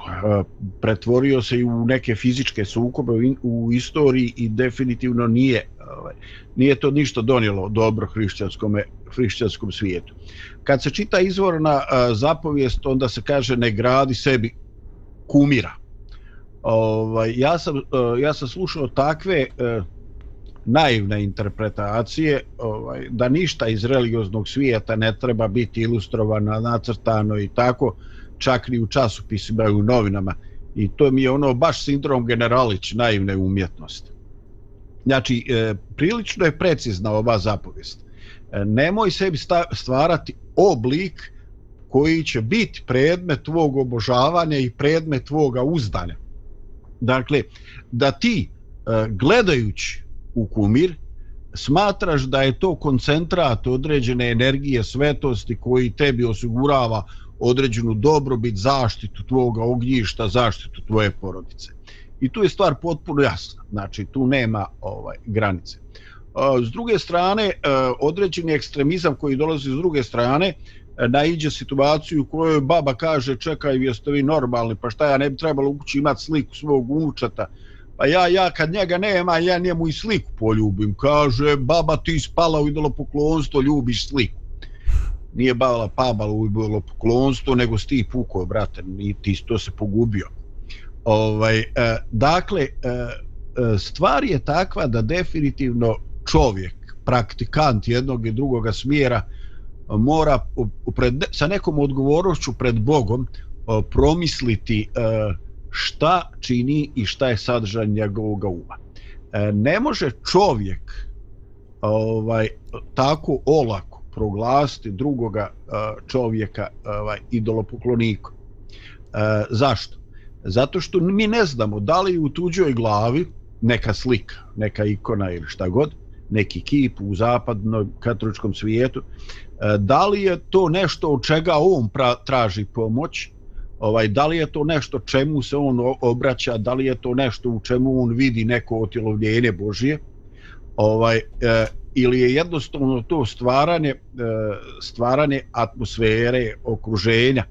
Eh, pretvorio se i u neke fizičke sukobe u istoriji i definitivno nije ovaj, nije to ništa donijelo dobro hrišćanskom hrišćanskom svijetu. Kad se čita izvorna eh, zapovijest onda se kaže ne gradi sebi kumira. Ovaj ja sam eh, ja sam slušao takve naivne interpretacije ovaj, da ništa iz religioznog svijeta ne treba biti ilustrovano, nacrtano i tako. Uh, čak ni u časopisima i u novinama i to mi je ono baš sindrom generalić naivne umjetnosti. Znači, e, prilično je precizna ova zapovijest. E, nemoj sebi stvarati oblik koji će biti predmet tvog obožavanja i predmet tvoga uzdanja. Dakle, da ti e, gledajući u kumir smatraš da je to koncentrat određene energije svetosti koji tebi osigurava određenu dobrobit, zaštitu tvoga ognjišta, zaštitu tvoje porodice. I tu je stvar potpuno jasna, znači tu nema ovaj granice. E, s druge strane, e, određeni ekstremizam koji dolazi s druge strane, e, naiđe situaciju u kojoj baba kaže čekaj jeste vi normalni pa šta ja ne bi trebalo u kući imati sliku svog unučata pa ja ja kad njega nema ja njemu i sliku poljubim kaže baba ti spala u idolo poklonstvo ljubiš sliku nije bavila pabalu i bilo poklonstvo, nego sti puko, brate, i ti to se pogubio. Ovaj, e, dakle, e, e, stvar je takva da definitivno čovjek, praktikant jednog i drugog smjera, mora pred, sa nekom odgovorošću pred Bogom e, promisliti e, šta čini i šta je sadržan njegovog uma. E, ne može čovjek ovaj, tako olako proglasiti drugoga e, čovjeka ovaj, idolopoklonikom. E, zašto? Zato što mi ne znamo da li u tuđoj glavi neka slika, neka ikona ili šta god, neki kip u zapadnom katoličkom svijetu, e, da li je to nešto od čega on pra, traži pomoć, ovaj, da li je to nešto čemu se on obraća, da li je to nešto u čemu on vidi neko otjelovljenje Božije, ovaj, e, ili je jednostavno to stvaranje e, stvaranje atmosfere okruženja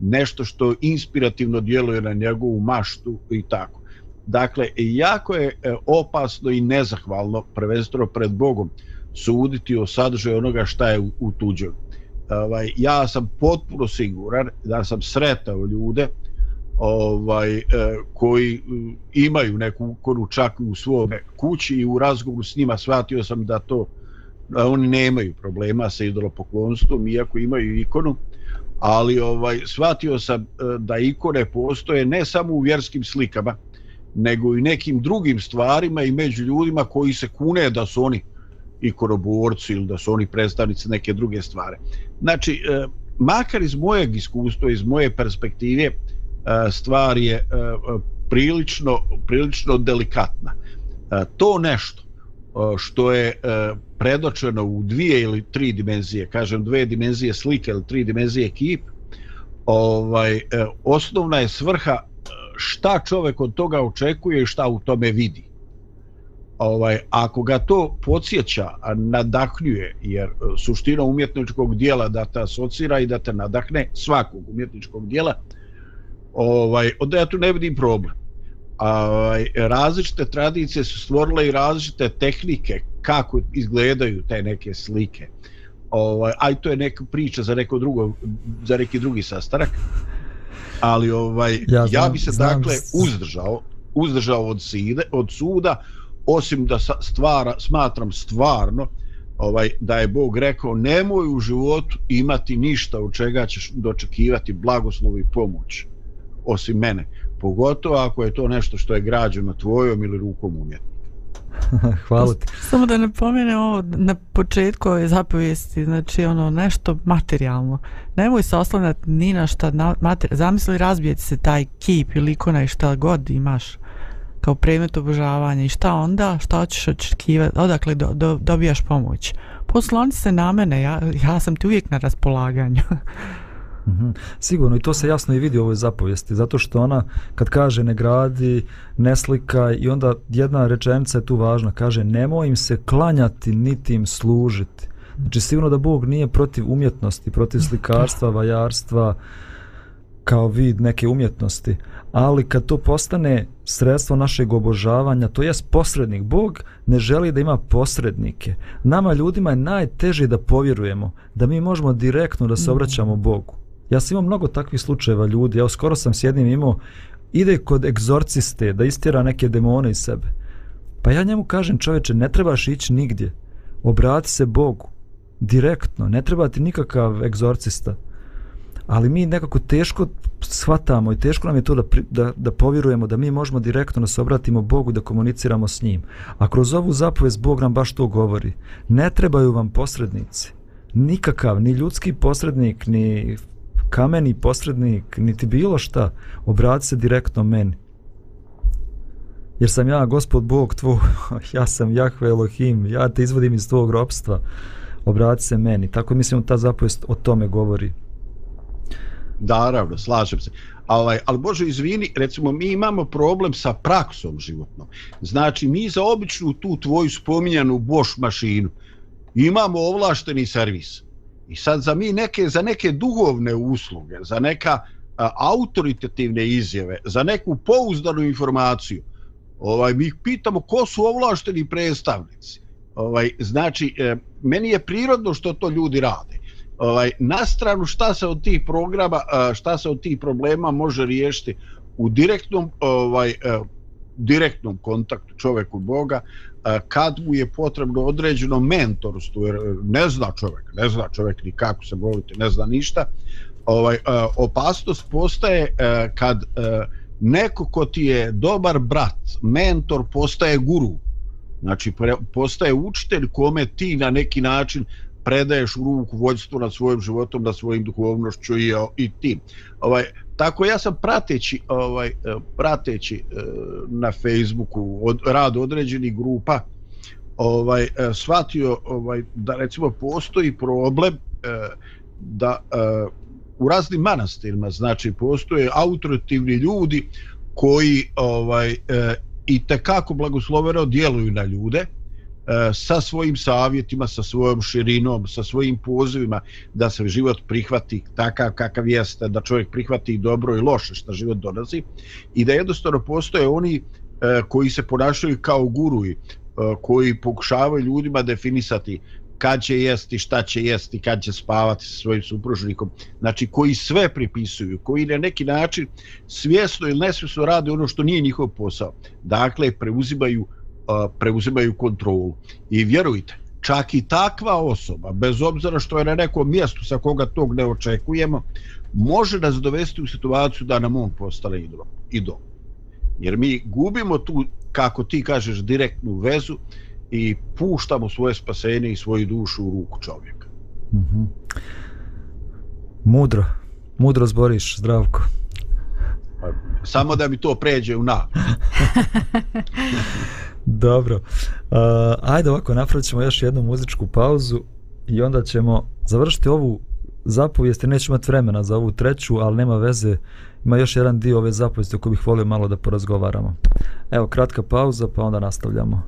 nešto što inspirativno djeluje na njegovu maštu i tako dakle jako je e, opasno i nezahvalno prvenstveno pred Bogom suditi o sadržaju onoga šta je u tuđoj ovaj, ja sam potpuno siguran da sam sretao ljude ovaj e, koji e, imaju neku ukoru čak u svome kući i u razgovoru s njima shvatio sam da to da oni nemaju problema sa idolopoklonstvom iako imaju ikonu ali ovaj shvatio sam e, da ikone postoje ne samo u vjerskim slikama nego i nekim drugim stvarima i među ljudima koji se kune da su oni ikonoborci ili da su oni predstavnici neke druge stvari. Znači, makar iz mojeg iskustva, iz moje perspektive, uh, E, stvar je e, e, prilično, prilično delikatna. To nešto što je predočeno u dvije ili tri dimenzije, kažem dve dimenzije slike ili tri dimenzije kip, ovaj, osnovna je svrha šta čovek od toga očekuje i šta u tome vidi. Ovaj, ako ga to podsjeća, nadahnjuje, jer suština umjetničkog dijela da te asocira i da te nadahne svakog umjetničkog dijela, uh, ovaj, onda ja tu ne vidim problem. A, ovaj, različite tradicije su stvorile i različite tehnike kako izgledaju te neke slike. Ovaj, aj to je neka priča za neko drugo, za neki drugi sastarak. Ali ovaj ja, znam, ja bi se dakle uzdržao, uzdržao od side, od suda osim da stvara, smatram stvarno ovaj da je Bog rekao nemoj u životu imati ništa od čega ćeš dočekivati blagoslov i pomoć osim mene. Pogotovo ako je to nešto što je građeno tvojom ili rukom umjetno. [LAUGHS] Hvala ti. Samo da ne pomenem ovo na početku ove zapovijesti, znači ono nešto materijalno. Nemoj se oslanati ni na šta materijalno. Zamisli razbijeti se taj kip ili ikona i šta god imaš kao predmet obožavanja i šta onda, šta hoćeš očekivati, odakle do, do, dobijaš pomoć. Posloni se na mene, ja, ja sam ti uvijek na raspolaganju. [LAUGHS] Mm -hmm. Sigurno, i to se jasno i vidi u ovoj zapovijesti, zato što ona kad kaže ne gradi, ne slika i onda jedna rečenica je tu važna, kaže nemoj im se klanjati niti im služiti. Znači sigurno da Bog nije protiv umjetnosti, protiv slikarstva, vajarstva, kao vid neke umjetnosti, ali kad to postane sredstvo našeg obožavanja, to je posrednik. Bog ne želi da ima posrednike. Nama ljudima je najteže da povjerujemo da mi možemo direktno da se obraćamo Bogu. Ja sam imao mnogo takvih slučajeva ljudi, ja skoro sam s jednim imao, ide kod egzorciste da istira neke demone iz sebe. Pa ja njemu kažem, čoveče, ne trebaš ići nigdje, obrati se Bogu, direktno, ne treba ti nikakav egzorcista. Ali mi nekako teško shvatamo i teško nam je to da, da, da povjerujemo da mi možemo direktno da se obratimo Bogu da komuniciramo s njim. A kroz ovu zapovest Bog nam baš to govori. Ne trebaju vam posrednici. Nikakav, ni ljudski posrednik, ni kameni posrednik, niti bilo šta, obrati se direktno meni. Jer sam ja gospod Bog tvoj, [LAUGHS] ja sam Jahve Elohim, ja te izvodim iz tvog ropstva, obrati se meni. Tako mislim ta zapovest o tome govori. Da, ravno, slažem se. Ali, ovaj, ali Bože, izvini, recimo, mi imamo problem sa praksom životnom. Znači, mi za običnu tu tvoju spominjanu Bosch mašinu imamo ovlašteni servis. I sad za mi neke za neke duhovne usluge, za neka a, autoritativne izjave, za neku pouzdanu informaciju. Ovaj mi ih pitamo ko su ovlašteni predstavnici. Ovaj znači e, meni je prirodno što to ljudi rade. Ovaj na stranu šta se od tih programa, a, šta se od tih problema može riješiti u direktnom ovaj e, direktnom kontaktu čoveku Boga e, kad mu je potrebno određeno mentorstvo jer e, ne zna čovek ne zna čovek ni kako se molite ne zna ništa ovaj e, opasnost postaje kad neko ko ti je dobar brat mentor postaje guru znači postaje učitelj kome ti na neki način predaješ u ruku vođstvo nad svojim životom, nad svojim duhovnošću i, e, i ti. Ovaj, tako ja sam prateći, ovaj, e, prateći e, na Facebooku od, rad određenih grupa, ovaj eh, shvatio ovaj da recimo postoji problem eh, da eh, u raznim manastirima znači postoje autoritivni ljudi koji ovaj eh, i te kako blagosloveno djeluju na ljude eh, E, sa svojim savjetima, sa svojom širinom, sa svojim pozivima da se život prihvati takav kakav jeste, da čovjek prihvati dobro i loše što život donazi i da jednostavno postoje oni e, koji se ponašaju kao guruji, e, koji pokušavaju ljudima definisati kad će jesti, šta će jesti, kad će spavati sa svojim supružnikom, znači koji sve pripisuju, koji na neki način svjesno ili nesvjesno rade ono što nije njihov posao. Dakle, preuzimaju preuzimaju kontrolu. I vjerujte, čak i takva osoba, bez obzira što je na nekom mjestu sa koga tog ne očekujemo, može nas dovesti u situaciju da nam on postane idol. idol. Jer mi gubimo tu, kako ti kažeš, direktnu vezu i puštamo svoje spasenje i svoju dušu u ruku čovjeka. Mm -hmm. Mudro. Mudro zboriš, zdravko. Pa, samo da mi to pređe u na. [LAUGHS] Dobro. Uh, ajde ovako, napravit ćemo još jednu muzičku pauzu i onda ćemo završiti ovu zapovijest, jer neću imati vremena za ovu treću, ali nema veze, ima još jedan dio ove zapovijesti o kojoj bih volio malo da porazgovaramo. Evo, kratka pauza, pa onda nastavljamo.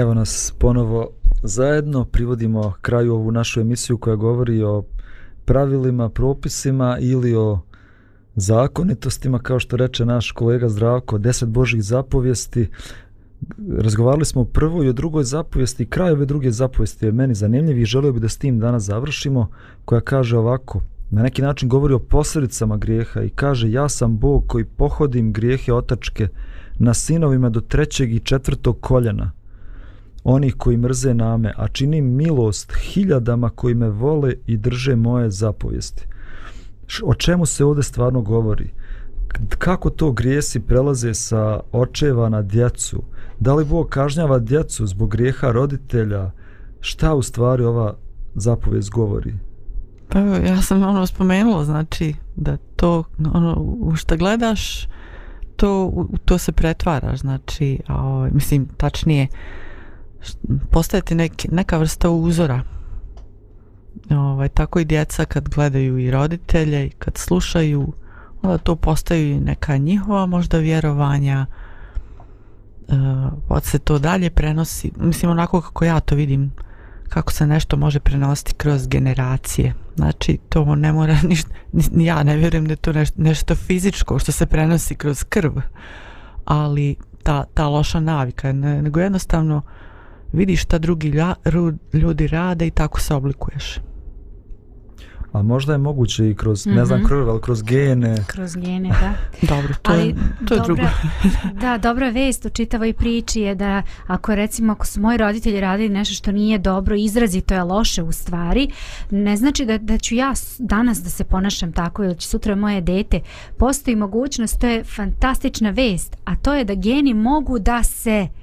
Evo nas ponovo zajedno, privodimo kraju ovu našu emisiju koja govori o pravilima, propisima ili o zakonitostima, kao što reče naš kolega Zdravko, deset božih zapovijesti. Razgovarali smo o prvoj i o drugoj zapovijesti, kraj ove druge zapovijesti je meni zanimljiv i želio bi da s tim danas završimo, koja kaže ovako, na neki način govori o posljedicama grijeha i kaže ja sam Bog koji pohodim grijehe otačke na sinovima do trećeg i četvrtog koljena – onih koji mrze name, a činim milost hiljadama koji me vole i drže moje zapovijesti. O čemu se ovde stvarno govori? Kako to grijesi prelaze sa očeva na djecu? Da li Bog kažnjava djecu zbog grijeha roditelja? Šta u stvari ova zapovijest govori? Pa ja sam ono spomenula, znači da to ono u šta gledaš to u to se pretvara, znači, a, ovaj, mislim tačnije uh, postajete nek, neka vrsta uzora ovaj, tako i djeca kad gledaju i roditelje i kad slušaju onda to postaju neka njihova možda vjerovanja uh, e, od pa se to dalje prenosi mislim onako kako ja to vidim kako se nešto može prenositi kroz generacije znači to ne mora [LAUGHS] ništa ni, ja ne vjerujem da je to nešto, nešto fizičko što se prenosi kroz krv ali ta, ta loša navika ne, nego jednostavno uh, vidiš šta drugi ljudi rade i tako se oblikuješ. A možda je moguće i kroz, mm -hmm. ne znam, mhm. kroz, ali kroz gene. Kroz gene, da. [LAUGHS] dobro, to ali, je, to je dobra, drugo. da, dobra vest u čitavoj priči je da ako recimo, ako su moji roditelji radili nešto što nije dobro, izrazi to je loše u stvari, ne znači da, da ću ja danas da se ponašam tako ili će sutra moje dete. Postoji mogućnost, to je fantastična vest, a to je da geni mogu da se... Uh,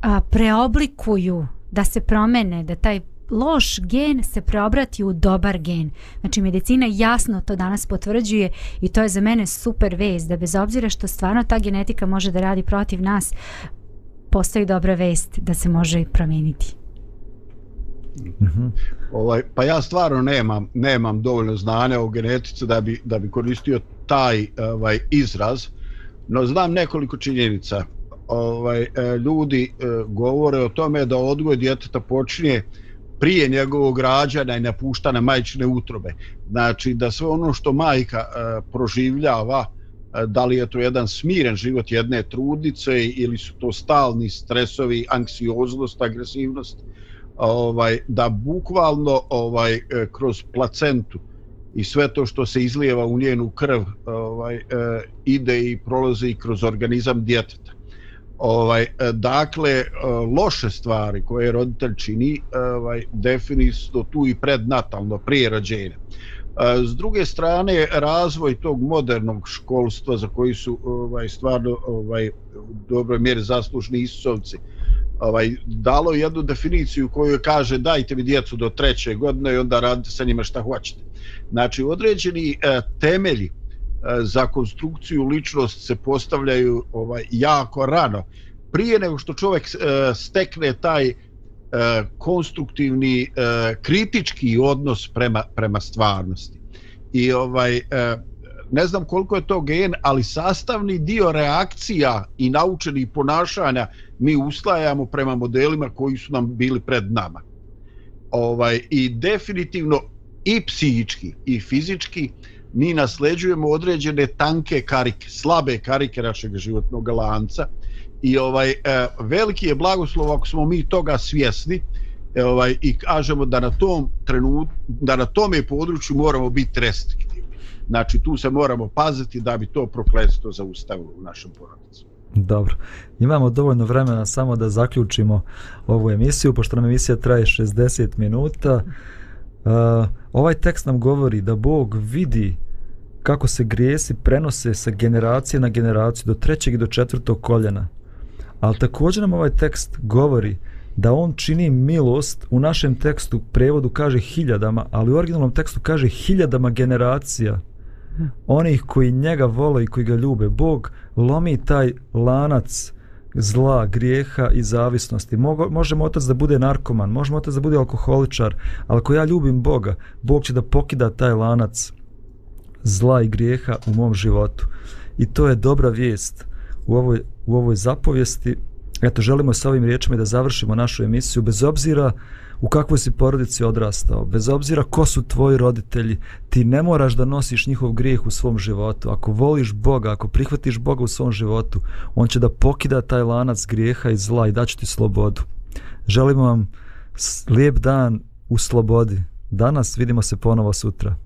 a, preoblikuju, da se promene, da taj loš gen se preobrati u dobar gen. Znači medicina jasno to danas potvrđuje i to je za mene super vest da bez obzira što stvarno ta genetika može da radi protiv nas, postoji dobra vest da se može promijeniti. Mhm. Ovaj pa ja stvarno nemam nemam dovoljno znanja o genetici da bi da bi koristio taj ovaj izraz. No znam nekoliko činjenica ovaj e, ljudi e, govore o tome da odgoj djeteta počinje prije njegovog rađanja i napuštanja majčine utrobe. Znači da sve ono što majka e, proživljava, da li je to jedan smiren život jedne trudnice ili su to stalni stresovi, anksioznost, agresivnost, ovaj da bukvalno ovaj kroz placentu i sve to što se izlijeva u njenu krv ovaj ide i prolazi kroz organizam djeteta. Ovaj e, dakle e, loše stvari koje roditelj čini, e, ovaj definitivno tu i prednatalno prije rođenja. S druge strane razvoj tog modernog školstva za koji su ovaj stvarno ovaj u dobroj mjeri zaslužni isovci ovaj dalo jednu definiciju koju kaže dajte mi djecu do treće godine i onda radite sa njima šta hoćete. Znači određeni eh, temelji E, za konstrukciju ličnost se postavljaju ovaj jako rano prije nego što čovjek e, stekne taj e, konstruktivni kritički odnos prema prema stvarnosti i ovaj ne znam koliko je to gen ali sastavni dio reakcija i naučenih ponašanja mi uslajamo prema modelima koji su nam bili pred nama ovaj i definitivno i psihički i fizički uh, mi nasleđujemo određene tanke karike, slabe karike našeg životnog lanca i ovaj e, veliki je blagoslov ako smo mi toga svjesni e, ovaj, i kažemo da na tom trenut, da na tome području moramo biti restriktivni. Znači tu se moramo paziti da bi to prokletstvo zaustavilo u našem porodicu. Dobro, imamo dovoljno vremena samo da zaključimo ovu emisiju, pošto nam emisija traje 60 minuta. Mm -hmm. Uh, ovaj tekst nam govori da Bog vidi kako se grijesi prenose sa generacije na generaciju do trećeg i do četvrtog koljena. Ali također nam ovaj tekst govori da on čini milost u našem tekstu prevodu kaže hiljadama, ali u originalnom tekstu kaže hiljadama generacija hm. onih koji njega vole i koji ga ljube. Bog lomi taj lanac uh, zla, grijeha i zavisnosti. Možemo otac da bude narkoman, možemo otac da bude alkoholičar, ali ako ja ljubim Boga, Bog će da pokida taj lanac zla i grijeha u mom životu. I to je dobra vijest u ovoj, u ovoj zapovijesti. Eto, želimo sa ovim riječima i da završimo našu emisiju. Bez obzira uh, u kakvoj si porodici odrastao, bez obzira ko su tvoji roditelji, ti ne moraš da nosiš njihov grijeh u svom životu. Ako voliš Boga, ako prihvatiš Boga u svom životu, On će da pokida taj lanac grijeha i zla i daće ti slobodu. Želim vam lijep dan u slobodi. Danas vidimo se ponovo sutra.